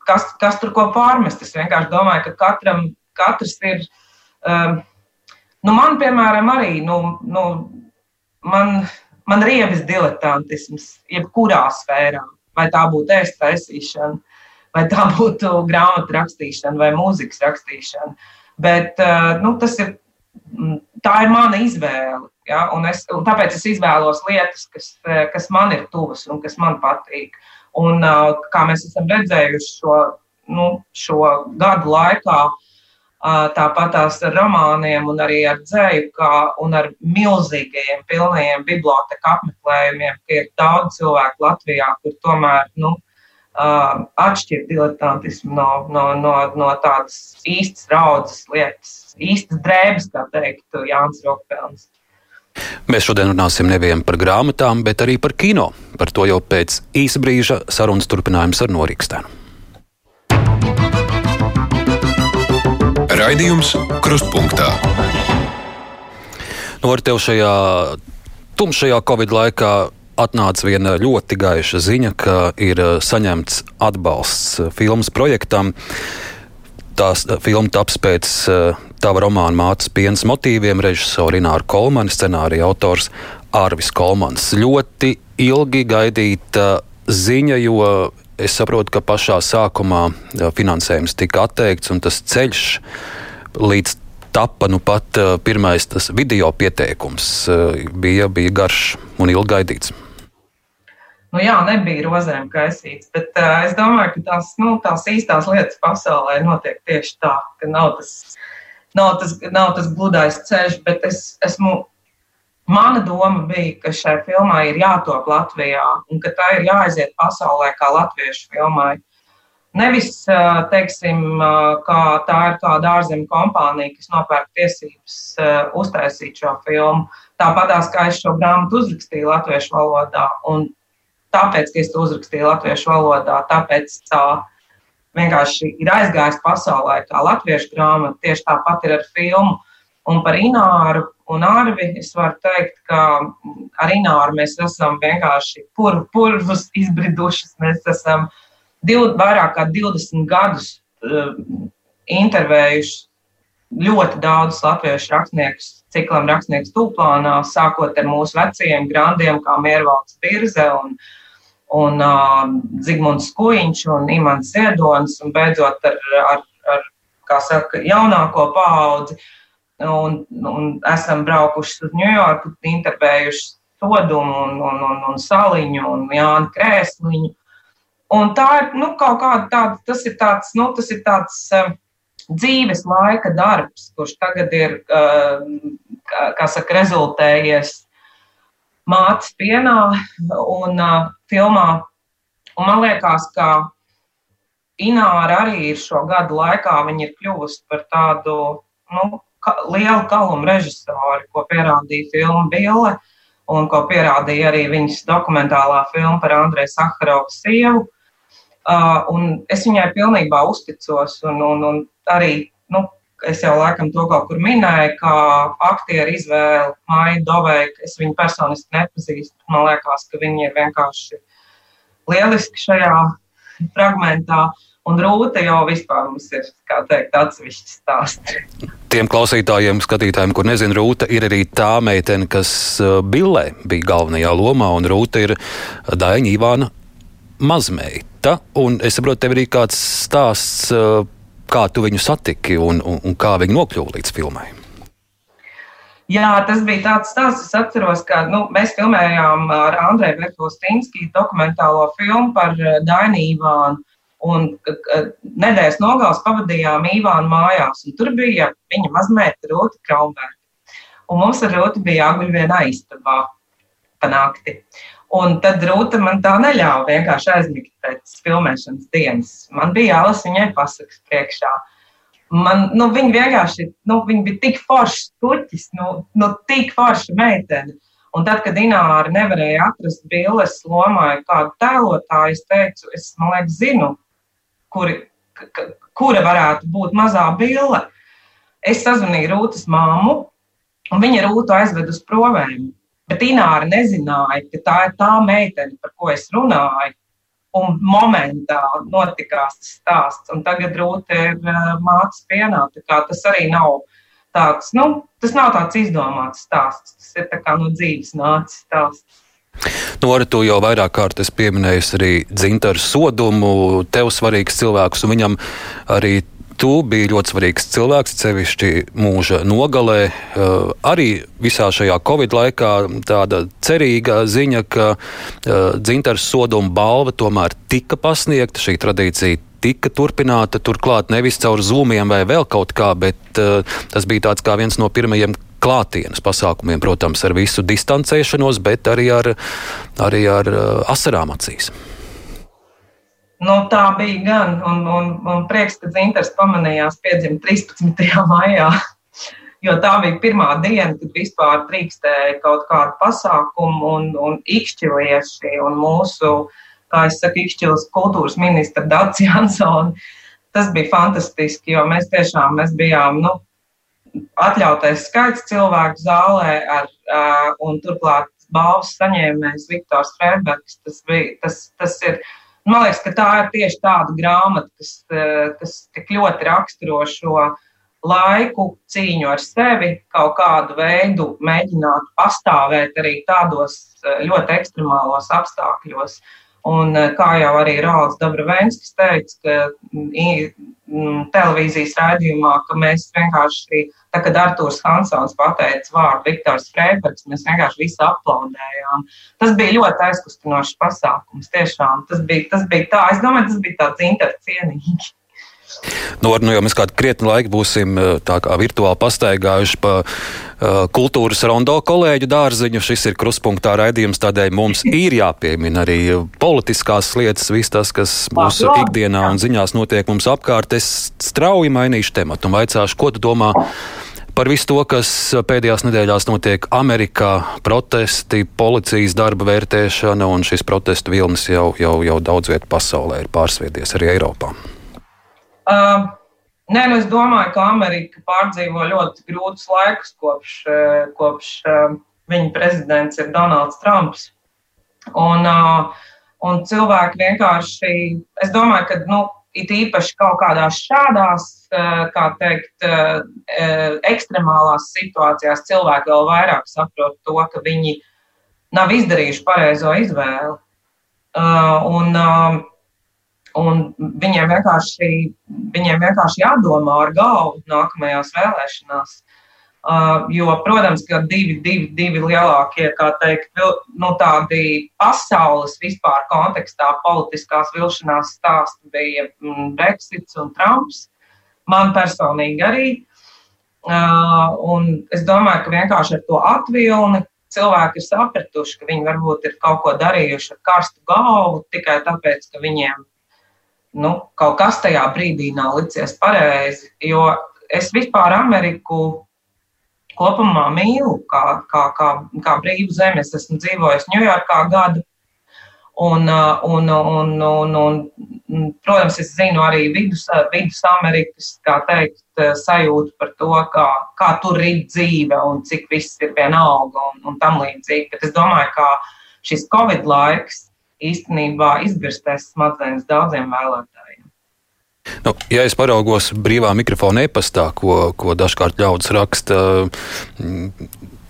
kas, kas tur ko pārmest? Es vienkārši domāju, ka katram, katrs ir. Um, nu, man, piemēram, arī nu, nu, man, man rievis diletantisms, jebkurā sfērā. Vai tā būtu ēst taisīšana, vai tā būtu grāmatu rakstīšana, vai mūzikas rakstīšana. Bet uh, nu, tas ir, tā ir mana izvēle. Ja? Un es, un tāpēc es izvēlos lietas, kas, eh, kas man ir tuvas un kas man patīk. Un, eh, kā mēs esam redzējuši šo, nu, šo gadu laikā, eh, tāpat ar romāniem, un arī ar dzēju, kā, ar milzīgajiem, pilniem biblioteka apmeklējumiem, ka ir daudz cilvēku Latvijā, kur tomēr nu, atšķirt diletantismu no, no, no, no tādas īstas raudzes lietas, īstas drēbes, kā teikt, Jānis Rokpelns. Mēs šodien runāsim nevien par grāmatām, bet arī par kino. Par to jau pēc īsa brīža sarunas turpinājums ar Norikstenu. Raidījums Krustpunktā. Nu, tev šajā tumšajā Covid laikā atnāca viena ļoti gaiša ziņa, ka ir saņemts atbalsts filmas projektam. Tās filma taps pēc tava romāna mātes pienas motīviem, režisora Ināra Kolmana, scenārija autors Arvis Kolmans. Ļoti ilgi gaidīta ziņa, jo es saprotu, ka pašā sākumā finansējums tika atteikts un tas ceļš līdz tapa nu pat pirmais video pieteikums bija, bija garš un ilgi gaidīts. Nu, jā, nebija rozēm kaisīts, bet uh, es domāju, ka tās, nu, tās īstās lietas pasaulē notiek tieši tā, ka nav tas nav tas, nav tas gludais ceļš, bet es esmu. Mana doma bija, ka šai filmai ir jātop Latvijā un ka tā ir jāaiziet pasaulē kā latviešu filmai. Nevis, teiksim, kā tā ir kāda ārzemju kompānija, kas nopērk tiesības uztaisīt šo filmu. Tāpatās kā es šo grāmatu uzrakstīju latviešu valodā, un tāpēc, ka es to uzrakstīju latviešu valodā, tāpēc tā vienkārši ir aizgājis pasaulē, kā latviešu grāmata. Tieši tāpat ir ar filmu. Un par Ināru un Arvi, es varu teikt, ka ar Ināru mēs esam vienkārši pur, purvus izbridušas. Mēs esam div, vairāk kā 20 gadus uh, intervējuši ļoti daudzus latviešu rakstniekus, ciklam rakstnieku stūplānā, sākot ar mūsu vecajiem grandiem, kā Miervalds Birze un, un uh, Zigmunds Kuiņš un Imants Ziedonis, un beidzot ar, ar, ar kā saka, jaunāko paudzi. Uh, un, un esam braukuši uz Ņujorku, intervējuši Sodumu un, un, un, un Saliņu un Jānu Krēsliņu. Un tā ir nu, kaut kāda tāda, tas ir tāds, nu, tas ir tāds uh, dzīves laika darbs, kurš tagad ir, uh, kā, kā saka, rezultējies mātes pienā un uh, filmā. Un man liekas, ka Ināra arī ir šo gadu laikā, viņa ir kļuvusi par tādu, nu, lielu kalumu režisori, ko pierādīja filma Bille un ko pierādīja arī viņas dokumentālā filma par Andreju Sakarovu sievu. Uh, es viņai pilnībā uzticos, un, un, un arī nu, es jau laikam to kaut kur minēju, ka aktieru izvēle Maija Doveika, es viņu personiski nepazīstu. Man liekas, ka viņi ir vienkārši lieliski šajā fragmentā. Un rūta jau vispār mums ir, kā teikt, atsevišķs stāsts. Tiem klausītājiem, skatītājiem, kur nezina, Rūta ir arī tā meitene, kas uh, Billē bija galvenajā lomā, un Rūta ir Daina Ivāna mazmeita. Un es saprotu, tev ir arī kāds stāsts, uh, kā tu viņu satiki un, un, un kā viņa nokļuva līdz filmai. Jā, tas bija tāds stāsts. Es atceros, ka nu, mēs filmējām ar Andreju Verhostīnski dokumentālo filmu par uh, Dainu Ivānu. Un nedēļas nogals pavadījām Īvānu mājās, tur bija viņa mazmeita Rūta Kraumberga. Un mums ar Rūtu bija jāguļ vienā istabā pa nakti. Un tad Rūta man tā neļāva vienkārši aizmigt pēc filmēšanas dienas. Man bija jālasa viņai pasakas priekšā. Man, nu, viņa vienkārši nu, viņa bija tik foršs puķis, nu, nu, tik forša meitene. Un tad, kad Ināra nevarēja atrast bildes lomā kādu tēlotāju, es teicu, es, liekas, zinu, kuri, kura varētu būt mazā bille. Es sazvanīju Rūtas māmu, un viņa Rūtu aizved uz provēm. Bet Ināra nezināja, ka tā ir tā meitene, par ko es runāju. Un momentā notikās tas stāsts, un tagad Rūta ir uh, mātes pienā. Tas arī nav tāds, nu, tas nav tāds izdomāts stāsts. Tas ir kā no dzīves nācis stāsts. Nora, tu jau vairāk kārt esi pieminējis arī dzintaru sodumu, tev svarīgs cilvēks, un viņam arī tu biji ļoti svarīgs cilvēks, sevišķi mūža nogalē. Uh, arī visā šajā Covid laikā tāda cerīga ziņa, ka uh, dzintars soduma balva tomēr tika pasniegta. Šī tradīcija tika turpināta, turklāt nevis caur zūmiem vai vēl kaut kā, bet uh, tas bija tāds kā viens no pirmajiem klātienes pasākumiem, protams, ar visu distancēšanos, bet arī ar, arī ar uh, asarām acīs. Nu, tā bija gan, un, un, un prieks, ka Zinters pamanījās piedzimt 13. maijā, jo tā bija pirmā diena, kad vispār drīkstēja kaut kādu pasākumu, un, un ikšķilieši un mūsu, kā es saku, ikšķilas kultūras ministra Dats Jansoni, tas bija fantastiski, jo mēs tiešām mēs bijām, nu, atļautais skaits cilvēku zālē, ar, uh, un turklāt balvas saņēmējs Viktors Freibergs. Tas, bija, tas, tas ir, man liekas, ka tā ir tieši tāda grāmata, kas, kas tik ļoti raksturo šo laiku, cīņu ar sevi, kaut kādu veidu mēģināt pastāvēt arī tādos ļoti ekstremālos apstākļos. Uh, Un, eh, kā jau arī Rāls Dabravenskis teica, ka mm, mm, televīzijas rādījumā, ka mēs vienkārši, tā, kad Artūrs Hansons pateica vārdu Viktors Freibergs, mēs vienkārši visi aplaudējām. Tas bija ļoti aizkustinošs pasākums, tiešām. Tas bija, tas bija tā, es domāju, tas bija tāds intercienīgi. Nu, var, nu, jau mēs kādu krietni laiku būsim eh, virtuāli pastaigājuši pa uh, kultūras rondo kolēģu dārziņu. Šis ir kruspunktā raidījums, tādēļ mums ir jāpiemina arī politiskās lietas, viss tas, kas mūsu ikdienā un ziņās notiek mums apkārt. Es strauji mainīšu tematu un vaicāšu, ko tu domā par visu to, kas pēdējās nedēļās notiek Amerikā. Protesti, policijas darba vērtēšana un šis protestu vilnis jau, jau, jau daudz vietā pasaulē ir pārsviedies arī Eiropā. Uh, Nē, nu es domāju, ka Amerika pārdzīvo ļoti grūtus laikus kopš, kopš viņa prezidents ir Donalds Trumps. Un, un cilvēki vienkārši, es domāju, ka nu, it īpaši kaut kādās šādās, kā teikt, ekstremālās situācijās cilvēki vēl vairāk saprot to, ka viņi nav izdarījuši pareizo izvēli. Un, un viņiem, vienkārši, viņiem vienkārši jādomā ar galvu nākamajās vēlēšanās. Uh, jo, protams, ka divi, divi, divi lielākie, kā teikt, nu, tādi pasaules vispār kontekstā politiskās vilšanās stāsti bija mm, Brexits un Trumps. Man personīgi arī. Uh, un es domāju, ka vienkārši ar to atvilni cilvēki ir sapratuši, ka viņi varbūt ir kaut ko darījuši ar karstu galvu tikai tāpēc, ka viņiem nu, kaut kas tajā brīdī nav licies pareizi. Jo es vispār Ameriku kopumā mīlu kā, kā, kā, kā brīvu zemi. Es esmu dzīvojis Ņujorkā gadu. Un, un, un, un, un, protams, es zinu arī vidus, vidus Amerikas teikt, sajūtu par to, kā, kā tur ir dzīve un cik viss ir vienalga un, un tam līdzīgi. Bet es domāju, ka šis Covid laiks īstenībā izbirstēs smadzenes daudziem vēlētājiem. Nu, ja es paraugos brīvā mikrofona e-pastā, ko, ko dažkārt ļaudis raksta, mm,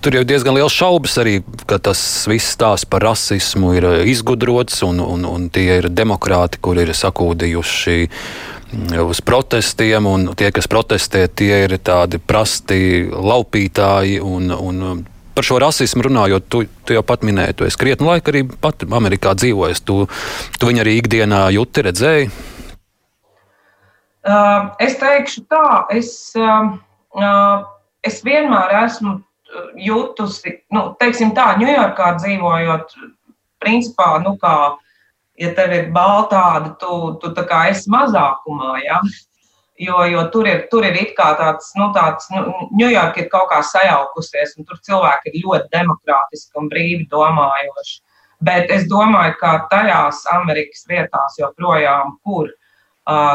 tur jau ir diezgan liels šaubas arī, ka tas viss stāsts par rasismu ir eh, izgudrots un, un, un tie ir demokrāti, kur ir sakūdījuši mm, uz protestiem, un tie, kas protestē, tie ir tādi prasti laupītāji. Un, un par šo rasismu runājot, tu, tu jau pat minēji, tu esi krietni laika arī pat Amerikā dzīvojis. Tu, tu viņu arī ikdienā jūti, redzēji. Uh, es teikšu tā, es, uh, uh, es vienmēr esmu jutusi, nu, teiksim tā, Ņujorkā dzīvojot, principā, nu, kā, ja tev ir baltāda, tu, tu tā kā esi mazākumā, ja? Jo, jo tur ir, tur ir it kā tāds, nu, tāds, nu, Ņujorka ir kaut kā sajaukusies, un tur cilvēki ir ļoti demokrātiski un brīvi domājoši. Bet es domāju, ka tajās Amerikas vietās joprojām, kur uh,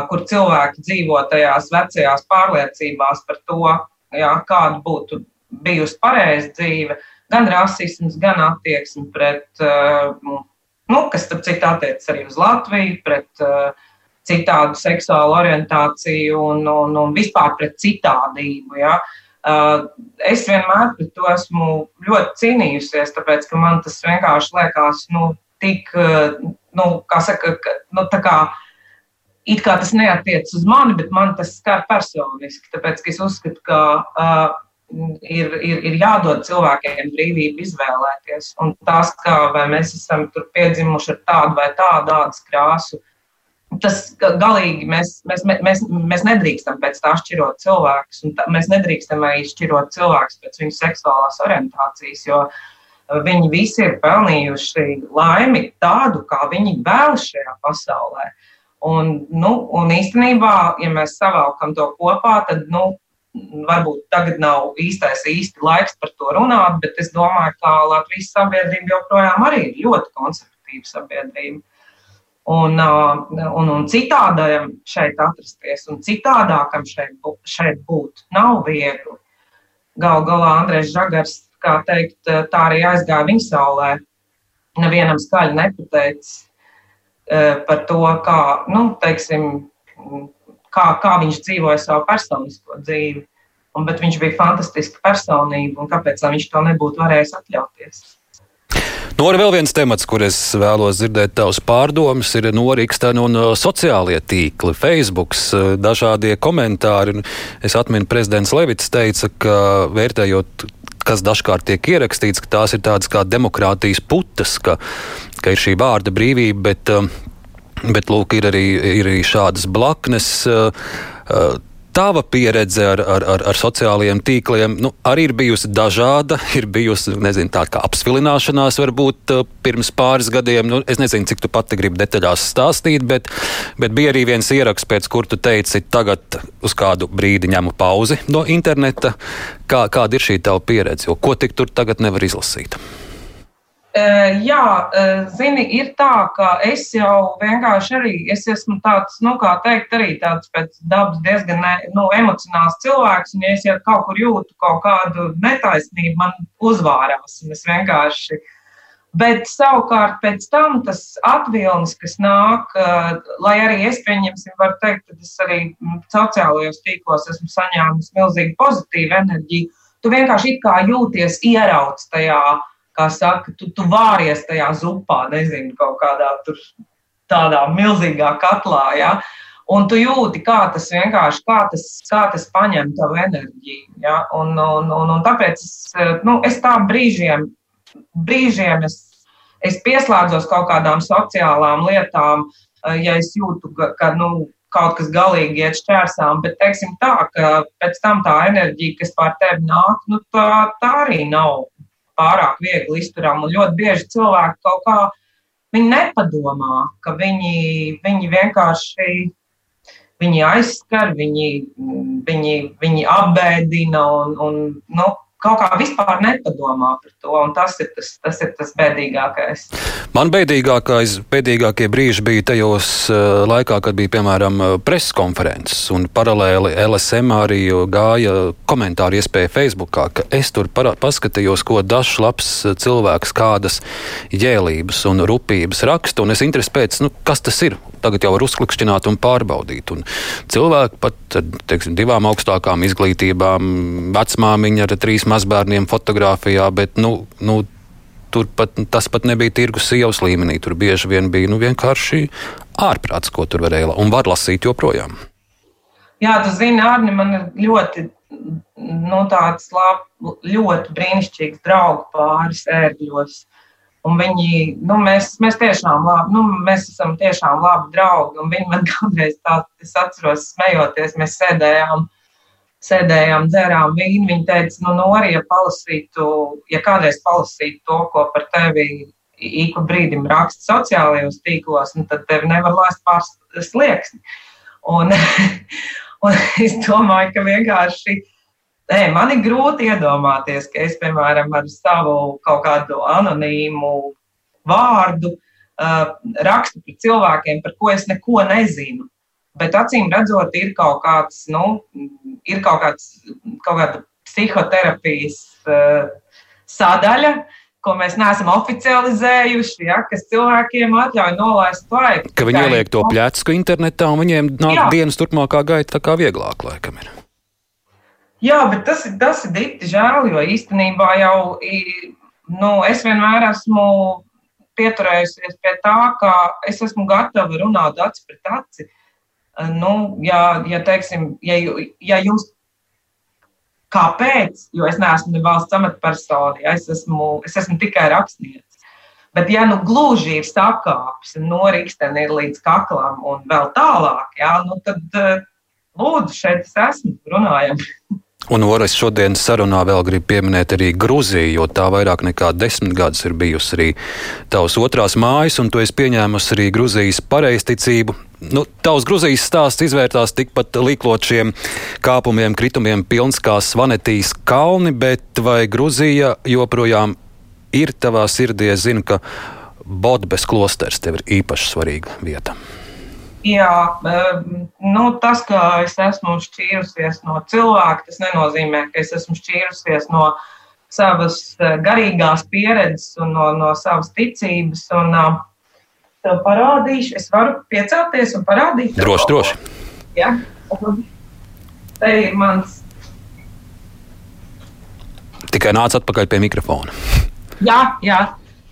kur cilvēki dzīvo tajās vecajās pārliecībās par to, jā, kāda būtu bijusi pareiza dzīve, gan rasisms, gan attieksme pret, nu, kas, starp citu, attiecas arī uz Latviju, pret citādu seksuālu orientāciju un, un, un vispār pret citādību. Ja. Es vienmēr pret to esmu ļoti cīnījusies, tāpēc ka man tas vienkārši liekas, nu, tik, nu, kā saka, nu, tā kā it kā tas neatiecas uz mani, bet man tas skar personiski. Tāpēc es uzskatu, ka uh, ir, ir, ir jādod cilvēkiem brīvība izvēlēties. Un tas, kā mēs esam piedzimuši ar tādu vai tādu ādas krāsu, tas galīgi mēs, mēs, mēs, mēs nedrīkstam pēc tā šķirot cilvēkus. Tā, mēs nedrīkstam arī šķirot cilvēkus pēc viņu seksuālās orientācijas. Jo, Viņi visi ir pelnījuši laimi tādu, kā viņi vēlas šajā pasaulē. Uh, Un, nu, un īstenībā, ja mēs savalkam to kopā, tad nu, varbūt tagad nav īstais īsti laiks par to runāt, bet es domāju, ka Latvijas sabiedrība joprojām arī ir ļoti konservatīva sabiedrība. Un, un, un citādam šeit atrasties, un citādākam šeit, šeit būt, nav viegli. Galu galā Andrēs Žagars, kā teikt, tā arī aizgāja viņa saulē. Nevienam skaļi nepateicis, par to, kā, nu, teiksim, kā, kā viņš dzīvoja savu personisko dzīvi. Un, bet viņš bija fantastisks personība, un kāpēc viņš to nebūtu varējis atļauties? Nu, no, vēl viens temats, kur es vēlos dzirdēt tavas pārdomas, ir noriksteni un uh, sociālie tīkli, Facebook, uh, dažādie komentāri. Es atminu, prezidents Levits teica, ka vērtējot kas dažkārt tiek ierakstīts, ka tās ir tādas kā demokrātijas putas, ka, ka ir šī vārda brīvība, bet, um, bet lūk, ir arī, ir arī šādas blaknes. Tava pieredze ar, ar, ar, ar sociālajiem tīkliem nu, arī ir bijusi dažāda. Ir bijusi nezinu, tāda kā apsvilināšanās, varbūt uh, pirms pāris gadiem. Nu, es nezinu, cik tu pati gribi detaļās stāstīt, bet, bet bija arī viens ieraksts, pēc kur tu teici, tagad uz kādu brīdi ņemu pauzi no interneta. Kā, kāda ir šī tava pieredze? Jo ko tik tur tagad nevar izlasīt? Jā, zini, ir tā, ka es jau vienkārši arī es esmu tāds, nu, kā teikt, arī tāds pēc dabas diezgan nu, emocionāls cilvēks. Un, ja es jau kaut kur jūtu kaut kādu netaisnību, man uzvārās. Es vienkārši Bet savukārt pēc tam tas atvilnis, kas nāk, lai arī es pieņemsim, varu teikt, ka es arī sociālajos tīklos esmu saņēmis milzīgi pozitīvu enerģiju. Tu vienkārši it kā jūties ierauts tajā, kā saka, tu, tu vāries tajā zupā, nezinu, kaut kādā tur tādā milzīgā katlā. Ja? Un tu jūti, kā tas vienkārši, kā tas, kā tas paņem tavu enerģiju. Ja? Un, un, un, un tāpēc es, nu, es tā brīžiem brīžiem es, es pieslēdzos kaut kādām sociālām lietām, ja es jūtu, ka nu, kaut kas galīgi iet šķērsām, bet teiksim tā, ka pēc tam tā enerģija, kas pār tevi nāk, nu, tā, tā arī nav pārāk viegli izturama. Un ļoti bieži cilvēki kaut kā viņi nepadomā, ka viņi, viņi vienkārši viņi aizskar, viņi, viņi, viņi apbēdina un, un nu, kaut kā vispār nepadomā par to. Tas ir tas, tas ir tas bēdīgākais. Man bēdīgākais, bēdīgākie brīži bija tajos uh, laikā, kad bija piemēram eh, preses konferences, un paralēli LSM arī gāja komentāri iespēja Facebookā, ka es tur paskatījos, ko dažs labs cilvēks kādas jēlības un rūpības raksta, un es interesi pēc, nu, kas tas ir. Tagad jau var uzklikšķināt un pārbaudīt. Un cilvēki pat teiksim, divām augstākām izglītībām, vecmāmiņa ar trīs mazbērniem fotografijā, bet nu, nu, pat, tas pat nebija tirgus sievas līmenī. Tur bieži vien bija nu, vienkārši ārprāts, ko tur varēja un var lasīt joprojām. Jā, tu zini, Arni, man ir ļoti, nu, tāds lab, ļoti brīnišķīgs draugu pāris ērgļos. Un viņi, nu, mēs, mēs tiešām labi, nu, mēs esam tiešām labi draugi. Viņi man kādreiz tā, es atceros, smejoties, mēs sēdējām uh, sēdējām, dzērām vīnu. Viņa teica, nu, Nori, ja palasītu, ja kādreiz palasītu to, ko par tevi īku brīdim raksta sociālajos tīklos, nu, tad tevi nevar laist pār slieksni. Un, un es domāju, ka vienkārši. Nē, man ir grūti iedomāties, ka es, piemēram, ar savu kaut kādu anonīmu vārdu uh, rakstu par cilvēkiem, par ko es neko nezinu. Bet acīm redzot, ir kaut kāds, nu, ir kaut, kāds, kaut kāda psihoterapijas uh, sadaļa, ko mēs neesam oficializējuši, ja, kas cilvēkiem atļauj nolaist laiku. Ka viņi ieliek to pļācku internetā, un viņiem nāk dienas turpmākā gaita tā kā vieglāk, laikam ir. Jā, bet tas ir, tas ir dikti žēl, jo īstenībā jau nu, es vienmēr esmu pieturējusies pie tā, ka es esmu gatava runāt aci pret aci nu, ja, ja, teiksim, ja, ja jūs kāpēc, jo es neesmu ne valsts amatpersona, ja es, esmu, es esmu tikai rakstnieks. Bet, ja nu gluži ir sakāpes, no rīkstena ir līdz kaklam un vēl tālāk, jā, nu, tad lūdzu, šeit es esmu, runājam. Un Oras šodienas sarunā vēl grib pieminēt arī Grūziju, jo tā vairāk nekā desmit gadus ir bijusi arī tavs otrās mājas, un tu esi pieņēmusi arī Grūzijas pareizticību. Nu, tavs Grūzijas stāsts izvērtās tikpat līklošiem kāpumiem, kritumiem, pilns kā Svanetīs kalni, bet vai Grūzija joprojām ir tavā sirdī? Es zinu, ka Bodbes klosters tev ir īpaši svarīga vieta. Jā, nu, tas, ka es esmu šķīrusies no cilvēka, tas nenozīmē, ka es esmu šķīrusies no savas eh, garīgās pieredzes un no, no savas ticības. Un, uh, tev parādīšu, es varu piecelties un parādīt. Droši, droši. Ja? Te ir mans. Tikai nāc atpakaļ pie mikrofona. Jā, jā.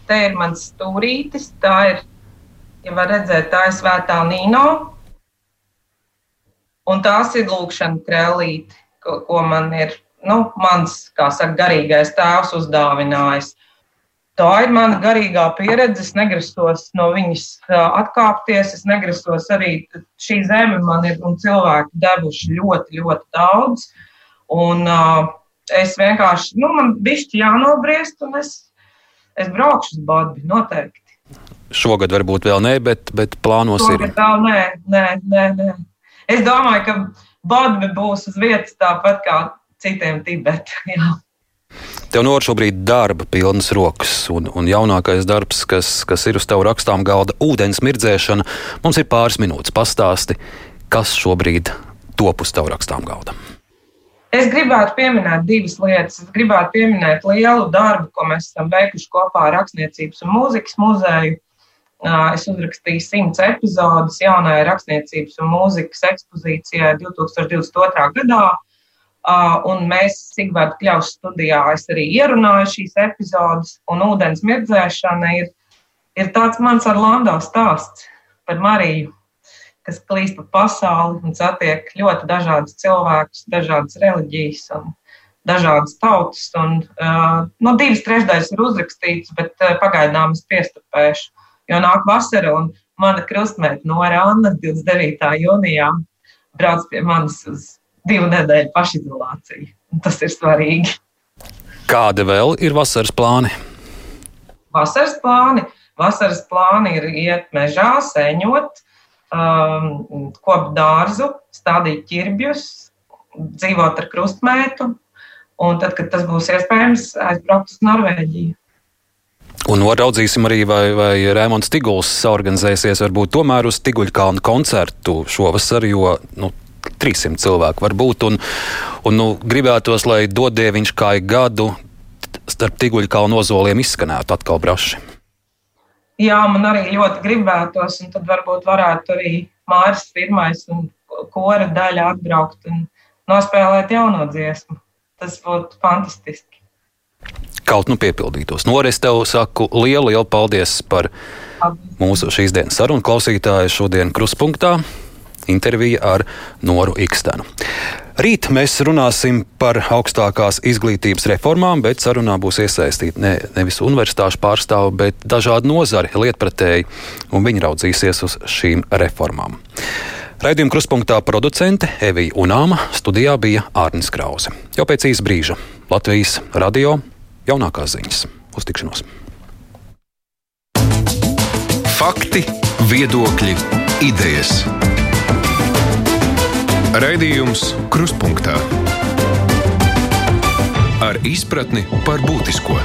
Te ir mans stūrītis. Tā ir ja var redzēt, tā ir svētā Nīno. Un tās ir lūkšana krēlīte, ko, ko man ir nu, mans, kā saka, garīgais tēvs uzdāvinājis. Tā ir mana garīgā pieredze. Es negrasos no viņas atkāpties. Es negrasos arī šī zeme man ir un cilvēki devuši ļoti, ļoti daudz. Un uh, es vienkārši, nu, man bišķi jānobriest un es, es braukšu uz Bādu noteikti. Šogad varbūt vēl nē, bet, bet plānos Šogad ir. Vēl nē, nē, nē, nē. Es domāju, ka Badme būs uz vietas tāpat kā citiem Tibetā. Tev no šobrīd darba pilnas rokas, un, un jaunākais darbs, kas, kas ir uz tev rakstām galda, ūdens mirdzēšana. Mums ir pāris minūtes pastāsti, kas šobrīd top uz tev rakstām galda. Es gribētu pieminēt divas lietas. Es gribētu pieminēt lielu darbu, ko mēs esam veikuši kopā ar Rakstniecības un mūzikas muzeju. Es uzrakstīju simts epizodus jaunajai rakstniecības un mūzikas ekspozīcijai 2022. gadā. Un mēs Sigvārda Kļavas studijā arī ierunāju šīs epizodes, un ūdens mirdzēšana ir, ir tāds mans ar Lando stāsts par Mariju, kas klīst pa pasauli un satiek ļoti dažādus cilvēkus, dažādas reliģijas un dažādas tautas. Un, no nu, divas trešdaļas ir uzrakstīts, bet pagaidām es piestupēšu, jo nāk vasara un mana krustmeita Nora Anna 29. jūnijā brauc pie manis uz divu nedēļu pašizolāciju. Tas ir svarīgi. Kādi vēl ir vasaras plāni? Vasaras plāni, vasaras plāni ir iet mežā, sēņot, um, kopt dārzu, stādīt ķirbjus, dzīvot ar krustmētu, un tad, kad tas būs iespējams, aizbraukt uz Norvēģiju. Un noraudzīsim arī, vai, vai Rēmons Tiguls organizēsies varbūt tomēr uz Tiguļkalnu koncertu šovasar, jo nu, 300 cilvēku var būt. Un, un nu, gribētos, lai dodieviņš kā gadu starp Tiguļu kalnu nozoliem izskanētu atkal braši. Jā, man arī ļoti gribētos, un tad varbūt varētu arī Māris pirmais un kora daļa atbraukt un nospēlēt jauno dziesmu. Tas būtu fantastiski. Kaut nu piepildītos. Noris tev saku lielu, lielu paldies par mūsu šīs dienas sarunu klausītāju šodien kruspunktā intervija ar Noru Ikstenu. Rīt mēs runāsim par augstākās izglītības reformām, bet sarunā būs iesaistīti ne, nevis universitāšu pārstāvi, bet dažādi nozari, lietpratēji, un viņi raudzīsies uz šīm reformām. Raidījuma kruspunktā producente Evija Unāma studijā bija Ārnis Krause. Jau pēc īsa brīža Latvijas radio jaunākās ziņas. Uz tikšanos! Fakti, viedokļi, idejas. Raidījums Kruspunkta ar izpratni par būtisko.